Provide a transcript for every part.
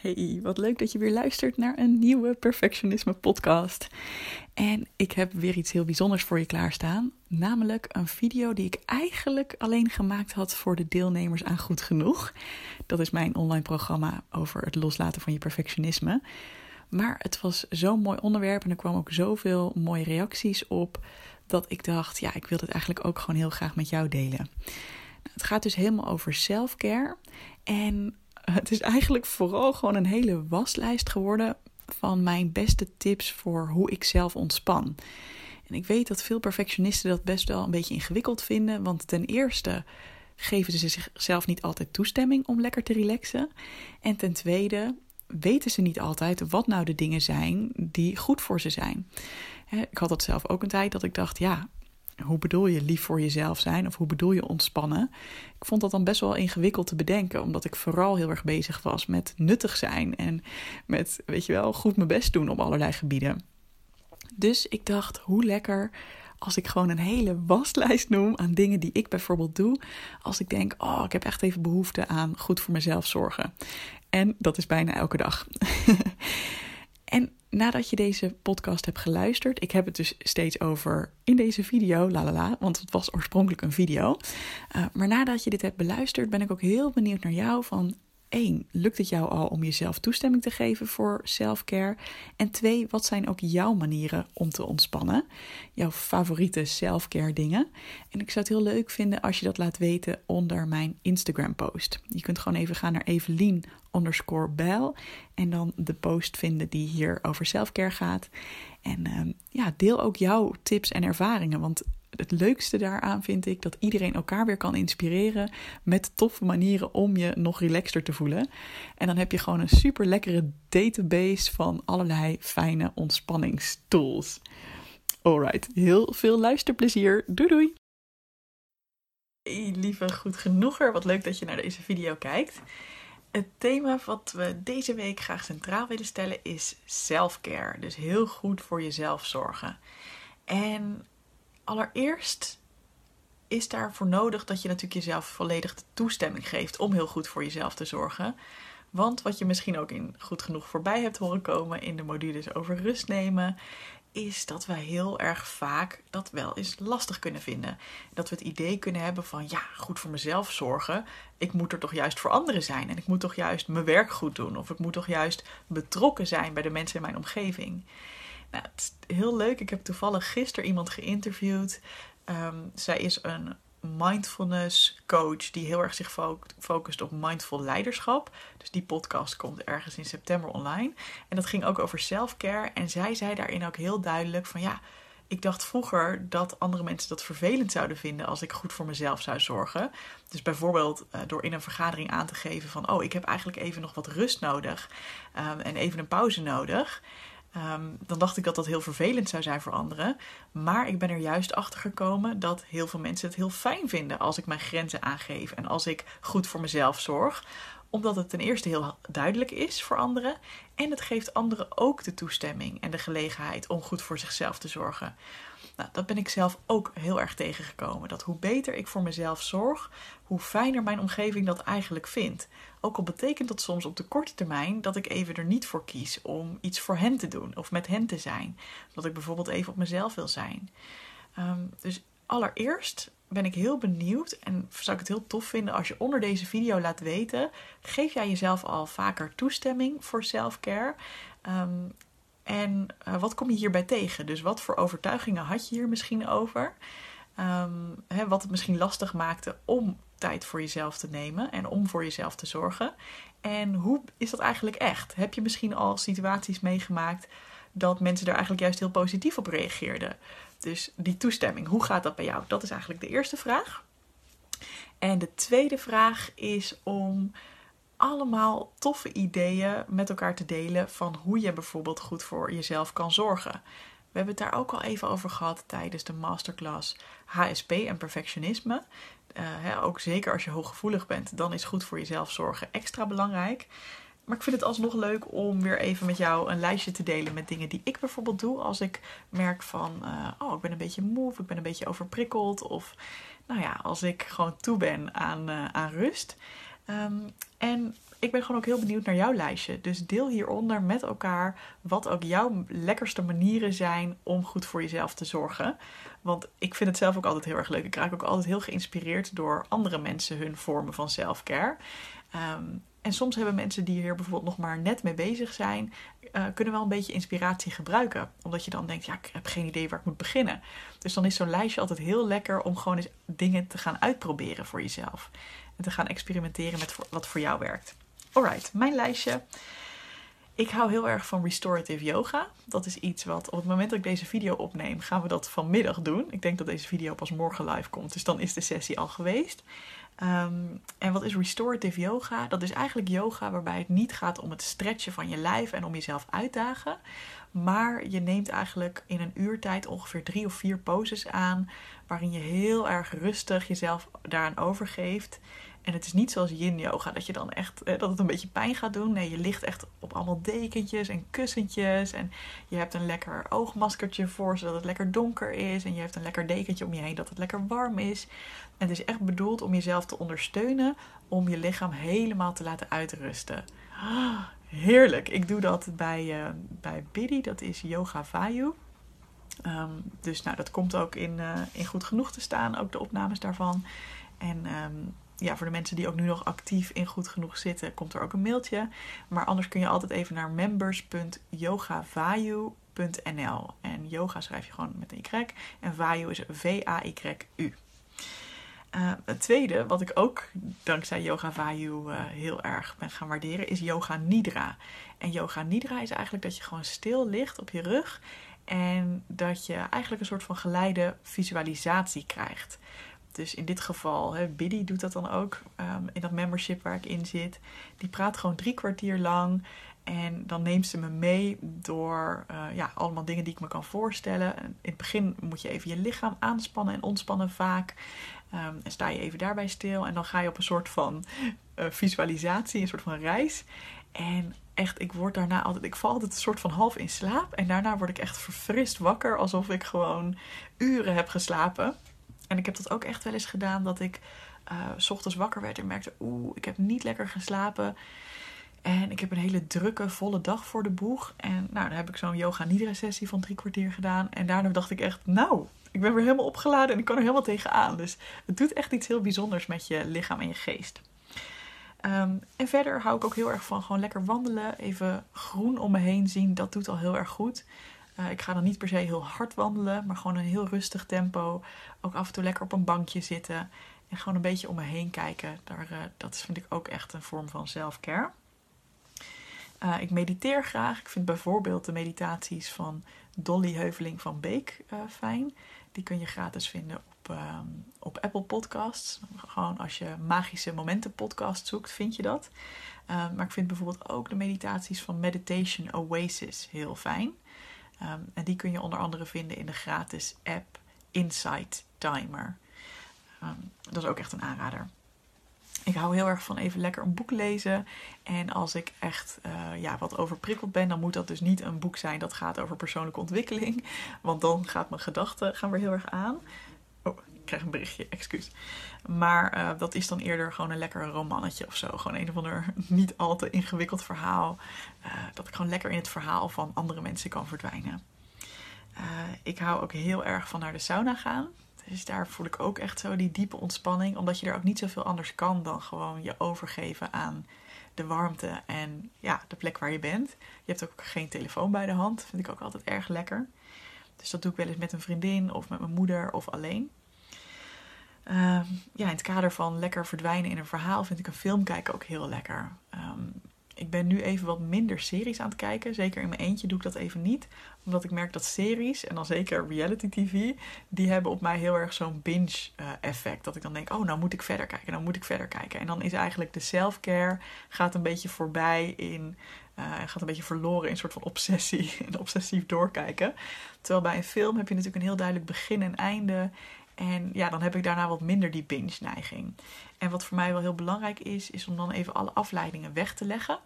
Hey, wat leuk dat je weer luistert naar een nieuwe Perfectionisme podcast. En ik heb weer iets heel bijzonders voor je klaarstaan. Namelijk een video die ik eigenlijk alleen gemaakt had voor de deelnemers aan Goed Genoeg. Dat is mijn online programma over het loslaten van je perfectionisme. Maar het was zo'n mooi onderwerp en er kwamen ook zoveel mooie reacties op. Dat ik dacht, ja, ik wil het eigenlijk ook gewoon heel graag met jou delen. Nou, het gaat dus helemaal over self-care. En het is eigenlijk vooral gewoon een hele waslijst geworden van mijn beste tips voor hoe ik zelf ontspan. En ik weet dat veel perfectionisten dat best wel een beetje ingewikkeld vinden, want ten eerste geven ze zichzelf niet altijd toestemming om lekker te relaxen. En ten tweede weten ze niet altijd wat nou de dingen zijn die goed voor ze zijn. Ik had dat zelf ook een tijd dat ik dacht, ja, hoe bedoel je lief voor jezelf zijn of hoe bedoel je ontspannen? Ik vond dat dan best wel ingewikkeld te bedenken, omdat ik vooral heel erg bezig was met nuttig zijn en met, weet je wel, goed mijn best doen op allerlei gebieden. Dus ik dacht, hoe lekker als ik gewoon een hele waslijst noem aan dingen die ik bijvoorbeeld doe. Als ik denk, oh, ik heb echt even behoefte aan goed voor mezelf zorgen. En dat is bijna elke dag. en nadat je deze podcast hebt geluisterd, ik heb het dus steeds over in deze video, la la la, want het was oorspronkelijk een video. Uh, maar nadat je dit hebt beluisterd, ben ik ook heel benieuwd naar jou van 1. Lukt het jou al om jezelf toestemming te geven voor self-care? En 2. Wat zijn ook jouw manieren om te ontspannen? Jouw favoriete self-care dingen? En ik zou het heel leuk vinden als je dat laat weten onder mijn Instagram post. Je kunt gewoon even gaan naar Evelien underscore en dan de post vinden die hier over self-care gaat. En uh, ja, deel ook jouw tips en ervaringen, want het leukste daaraan vind ik dat iedereen elkaar weer kan inspireren met toffe manieren om je nog relaxter te voelen. En dan heb je gewoon een super lekkere database van allerlei fijne ontspanningstools. Alright, heel veel luisterplezier. Doei doei! Hey, lieve goed genoeger, wat leuk dat je naar deze video kijkt. Het thema wat we deze week graag centraal willen stellen is self-care. Dus heel goed voor jezelf zorgen. En allereerst is daarvoor nodig dat je natuurlijk jezelf volledig de toestemming geeft om heel goed voor jezelf te zorgen. Want wat je misschien ook in goed genoeg voorbij hebt horen komen in de modules over rust nemen, is dat we heel erg vaak dat wel eens lastig kunnen vinden. Dat we het idee kunnen hebben van ja, goed voor mezelf zorgen. Ik moet er toch juist voor anderen zijn en ik moet toch juist mijn werk goed doen of ik moet toch juist betrokken zijn bij de mensen in mijn omgeving. Nou, het is heel leuk. Ik heb toevallig gisteren iemand geïnterviewd. Um, zij is een mindfulness coach die heel erg zich focust op mindful leiderschap. Dus die podcast komt ergens in september online. En dat ging ook over self-care. En zij zei daarin ook heel duidelijk van ja, ik dacht vroeger dat andere mensen dat vervelend zouden vinden als ik goed voor mezelf zou zorgen. Dus bijvoorbeeld uh, door in een vergadering aan te geven van oh, ik heb eigenlijk even nog wat rust nodig um, en even een pauze nodig. Um, dan dacht ik dat dat heel vervelend zou zijn voor anderen. Maar ik ben er juist achter gekomen dat heel veel mensen het heel fijn vinden als ik mijn grenzen aangeef en als ik goed voor mezelf zorg. Omdat het ten eerste heel duidelijk is voor anderen en het geeft anderen ook de toestemming en de gelegenheid om goed voor zichzelf te zorgen. Nou, dat ben ik zelf ook heel erg tegengekomen. Dat hoe beter ik voor mezelf zorg, hoe fijner mijn omgeving dat eigenlijk vindt. Ook al betekent dat soms op de korte termijn dat ik even er niet voor kies om iets voor hen te doen of met hen te zijn. Dat ik bijvoorbeeld even op mezelf wil zijn. Um, dus allereerst ben ik heel benieuwd en zou ik het heel tof vinden als je onder deze video laat weten: geef jij jezelf al vaker toestemming voor self-care? Um, en uh, wat kom je hierbij tegen? Dus wat voor overtuigingen had je hier misschien over? Um, hè, wat het misschien lastig maakte om tijd voor jezelf te nemen en om voor jezelf te zorgen. En hoe is dat eigenlijk echt? Heb je misschien al situaties meegemaakt dat mensen daar eigenlijk juist heel positief op reageerden? Dus die toestemming, hoe gaat dat bij jou? Dat is eigenlijk de eerste vraag. En de tweede vraag is om allemaal toffe ideeën met elkaar te delen van hoe je bijvoorbeeld goed voor jezelf kan zorgen. We hebben het daar ook al even over gehad tijdens de masterclass HSP en perfectionisme. Uh, ook zeker als je hooggevoelig bent, dan is goed voor jezelf zorgen extra belangrijk. Maar ik vind het alsnog leuk om weer even met jou een lijstje te delen met dingen die ik bijvoorbeeld doe als ik merk van, uh, oh, ik ben een beetje moe of ik ben een beetje overprikkeld. Of nou ja, als ik gewoon toe ben aan, uh, aan rust. Um, en ik ben gewoon ook heel benieuwd naar jouw lijstje. Dus deel hieronder met elkaar wat ook jouw lekkerste manieren zijn om goed voor jezelf te zorgen. Want ik vind het zelf ook altijd heel erg leuk. Ik raak ook altijd heel geïnspireerd door andere mensen hun vormen van self-care. Ehm, en soms hebben mensen die hier bijvoorbeeld nog maar net mee bezig zijn, uh, kunnen wel een beetje inspiratie gebruiken. Omdat je dan denkt, ja, ik heb geen idee waar ik moet beginnen. Dus dan is zo'n lijstje altijd heel lekker om gewoon eens dingen te gaan uitproberen voor jezelf. En te gaan experimenteren met wat voor jou werkt. Alright, mijn lijstje. Ik hou heel erg van restorative yoga. Dat is iets wat op het moment dat ik deze video opneem, gaan we dat vanmiddag doen. Ik denk dat deze video pas morgen live komt, dus dan is de sessie al geweest. Ehm, en wat is restorative yoga? Dat is eigenlijk yoga waarbij het niet gaat om het stretchen van je lijf en om jezelf uitdagen. Maar je neemt eigenlijk in een uurtijd ongeveer drie of vier poses aan. Waarin je heel erg rustig jezelf daaraan overgeeft. En het is niet zoals yin yoga, dat je dan echt eh, dat het een beetje pijn gaat doen. Nee, je ligt echt op allemaal dekentjes en kussentjes. En je hebt een lekker oogmaskertje voor, zodat het lekker donker is. En je hebt een lekker dekentje om je heen, dat het lekker warm is. En het is echt bedoeld om jezelf te ondersteunen, om je lichaam helemaal te laten uitrusten. heerlijk. Ik doe dat bij, uh, bij Biddy, dat is Yoga Vayu. Um, dus nou, dat komt ook in, uh, in goed genoeg te staan, ook de opnames daarvan. En um, ja, voor de mensen die ook nu nog actief in goed genoeg zitten, komt er ook een mailtje. Maar anders kun je altijd even naar members.yogavayu.nl. En yoga schrijf je gewoon met een Y. En vayu is V-A-Y-U. Uh, het tweede, wat ik ook dankzij Yoga Vayu uh, heel erg ben gaan waarderen, is Yoga Nidra. En Yoga Nidra is eigenlijk dat je gewoon stil ligt op je rug en dat je eigenlijk een soort van geleide visualisatie krijgt. Dus in dit geval, hè, Biddy doet dat dan ook um, in dat membership waar ik in zit. Die praat gewoon drie kwartier lang. En dan neemt ze me mee door uh, ja, allemaal dingen die ik me kan voorstellen. In het begin moet je even je lichaam aanspannen en ontspannen vaak. Um, en sta je even daarbij stil. En dan ga je op een soort van uh, visualisatie, een soort van reis. En echt, ik word daarna altijd, ik val altijd een soort van half in slaap. En daarna word ik echt verfrist wakker, alsof ik gewoon uren heb geslapen. En ik heb dat ook echt wel eens gedaan dat ik uh, s ochtends wakker werd en merkte: oeh, ik heb niet lekker geslapen. En ik heb een hele drukke, volle dag voor de boeg. En nou, dan heb ik zo'n yoga nidra sessie van drie kwartier gedaan. En daarna dacht ik echt, nou, ik ben weer helemaal opgeladen en ik kan er helemaal tegenaan. Dus het doet echt iets heel bijzonders met je lichaam en je geest. Um, en verder hou ik ook heel erg van gewoon lekker wandelen. Even groen om me heen zien. Dat doet al heel erg goed. Uh, ik ga dan niet per se heel hard wandelen, maar gewoon een heel rustig tempo. Ook af en toe lekker op een bankje zitten. En gewoon een beetje om me heen kijken. Daar, uh, dat vind ik ook echt een vorm van self-care. Uh, ik mediteer graag. Ik vind bijvoorbeeld de meditaties van Dolly Heuveling van Beek fijn. Die kun je gratis vinden op, uh, op Apple Podcasts. Gewoon als je magische momenten podcast zoekt, vind je dat. Maar ik vind bijvoorbeeld ook de meditaties van Meditation Oasis heel fijn. Um, en die kun je onder andere vinden in de gratis app Insight Timer. Um, dat is ook echt een aanrader. Ik hou heel erg van even lekker een boek lezen. En als ik echt uh, ja, wat overprikkeld ben, dan moet dat dus niet een boek zijn dat gaat over persoonlijke ontwikkeling. Want dan gaat mijn gedachten gaan weer heel erg aan. Oh, ik krijg een berichtje, excuus. Maar uh, dat is dan eerder gewoon een lekker romannetje of zo. Gewoon een of ander niet al te ingewikkeld verhaal. Uh, dat ik gewoon lekker in het verhaal van andere mensen kan verdwijnen. Uh, ik hou ook heel erg van naar de sauna gaan. Dus daar voel ik ook echt zo die diepe ontspanning. Omdat je er ook niet zoveel anders kan dan gewoon je overgeven aan de warmte en ja, de plek waar je bent. Je hebt ook geen telefoon bij de hand. Vind ik ook altijd erg lekker. Dus dat doe ik wel eens met een vriendin of met mijn moeder of alleen. Uh, ja, in het kader van lekker verdwijnen in een verhaal vind ik een film kijken ook heel lekker. Um, ik ben nu even wat minder series aan het kijken. Zeker in mijn eentje doe ik dat even niet. Omdat ik merk dat series, en dan zeker reality tv, die hebben op mij heel erg zo'n binge uh, effect. Dat ik dan denk, oh nou moet ik verder kijken, nou moet ik verder kijken. En dan is eigenlijk de self-care gaat een beetje voorbij in, uh, gaat een beetje verloren in een soort van obsessie. En obsessief doorkijken. Terwijl bij een film heb je natuurlijk een heel duidelijk begin en einde. En ja, dan heb ik daarna wat minder die binge-neiging. En wat voor mij wel heel belangrijk is, is om dan even alle afleidingen weg te leggen.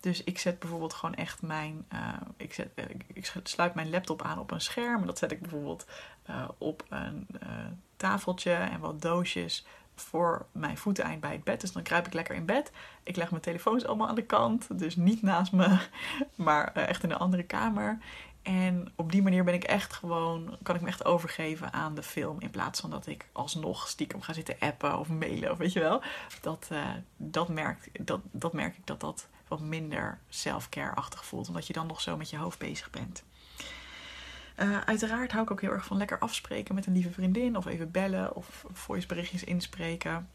Dus ik zet bijvoorbeeld gewoon echt mijn. Uh, ik, zet, uh, ik sluit mijn laptop aan op een scherm. En dat zet ik bijvoorbeeld op een tafeltje en wat doosjes voor mijn voeteneind bij het bed. Dus dan kruip ik lekker in bed. Ik leg mijn telefoons allemaal aan de kant. Dus niet naast me, maar eh, echt in een andere kamer. En op die manier ben ik echt gewoon, kan ik me echt overgeven aan de film. In plaats van dat ik alsnog stiekem ga zitten appen of mailen of weet je wel. Dat, uh, dat, merk, dat, dat merk ik dat dat wat minder self-care-achtig voelt. Omdat je dan nog zo met je hoofd bezig bent. Uh, uiteraard hou ik ook heel erg van lekker afspreken met een lieve vriendin. Of even bellen of voiceberichtjes inspreken.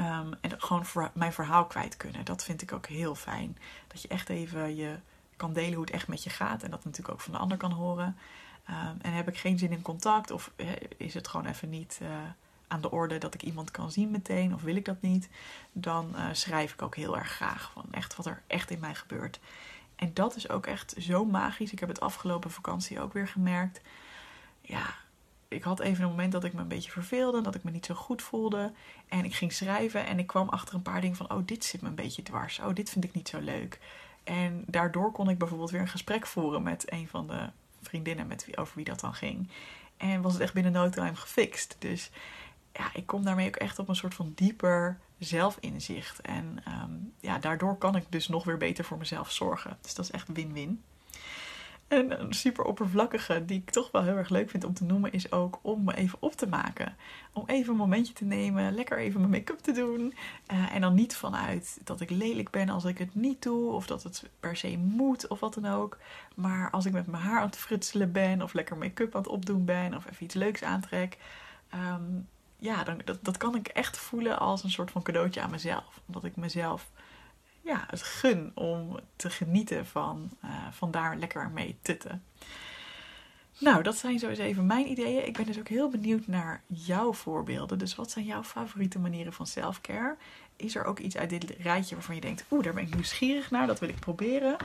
Um, en gewoon mijn verhaal kwijt kunnen. Dat vind ik ook heel fijn. Dat je echt even je kan delen hoe het echt met je gaat. En dat natuurlijk ook van de ander kan horen. Um, en heb ik geen zin in contact of is het gewoon even niet uh, aan de orde dat ik iemand kan zien meteen of wil ik dat niet, dan schrijf ik ook heel erg graag van echt wat er echt in mij gebeurt. En dat is ook echt zo magisch. Ik heb het afgelopen vakantie ook weer gemerkt. Ja, ik had even een moment dat ik me een beetje verveelde, dat ik me niet zo goed voelde. En ik ging schrijven en ik kwam achter een paar dingen van: oh, dit zit me een beetje dwars. Oh, dit vind ik niet zo leuk. En daardoor kon ik bijvoorbeeld weer een gesprek voeren met een van de vriendinnen met wie, over wie dat dan ging. En was het echt binnen no time gefixt. Dus ja, ik kom daarmee ook echt op een soort van dieper zelfinzicht. En um, ja, daardoor kan ik dus nog weer beter voor mezelf zorgen. Dus dat is echt win-win. En een super oppervlakkige, die ik toch wel heel erg leuk vind om te noemen, is ook om me even op te maken. Om even een momentje te nemen, lekker even mijn make-up te doen. Uh, en dan niet vanuit dat ik lelijk ben als ik het niet doe, of dat het per se moet, of wat dan ook. Maar als ik met mijn haar aan het frutselen ben, of lekker make-up aan het opdoen ben, of even iets leuks aantrek. Um, ja, dan, dat, dat kan ik echt voelen als een soort van cadeautje aan mezelf. Omdat ik mezelf ja, het gun om te genieten van, uh, van daar lekker mee tutten. Nou, dat zijn zo eens even mijn ideeën. Ik ben dus ook heel benieuwd naar jouw voorbeelden. Dus wat zijn jouw favoriete manieren van self-care? Is er ook iets uit dit rijtje waarvan je denkt, oeh, daar ben ik nieuwsgierig naar, dat wil ik proberen.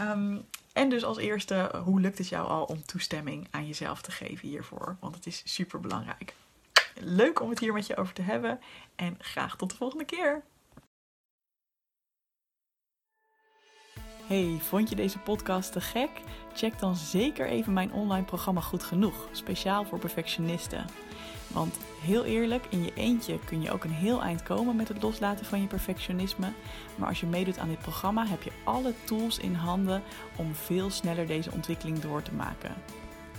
Um, en dus als eerste, hoe lukt het jou al om toestemming aan jezelf te geven hiervoor? Want het is super belangrijk. Leuk om het hier met je over te hebben en graag tot de volgende keer. Hey, vond je deze podcast te gek? Check dan zeker even mijn online programma Goed Genoeg, speciaal voor perfectionisten. Want heel eerlijk, in je eentje kun je ook een heel eind komen met het loslaten van je perfectionisme. Maar als je meedoet aan dit programma, heb je alle tools in handen om veel sneller deze ontwikkeling door te maken.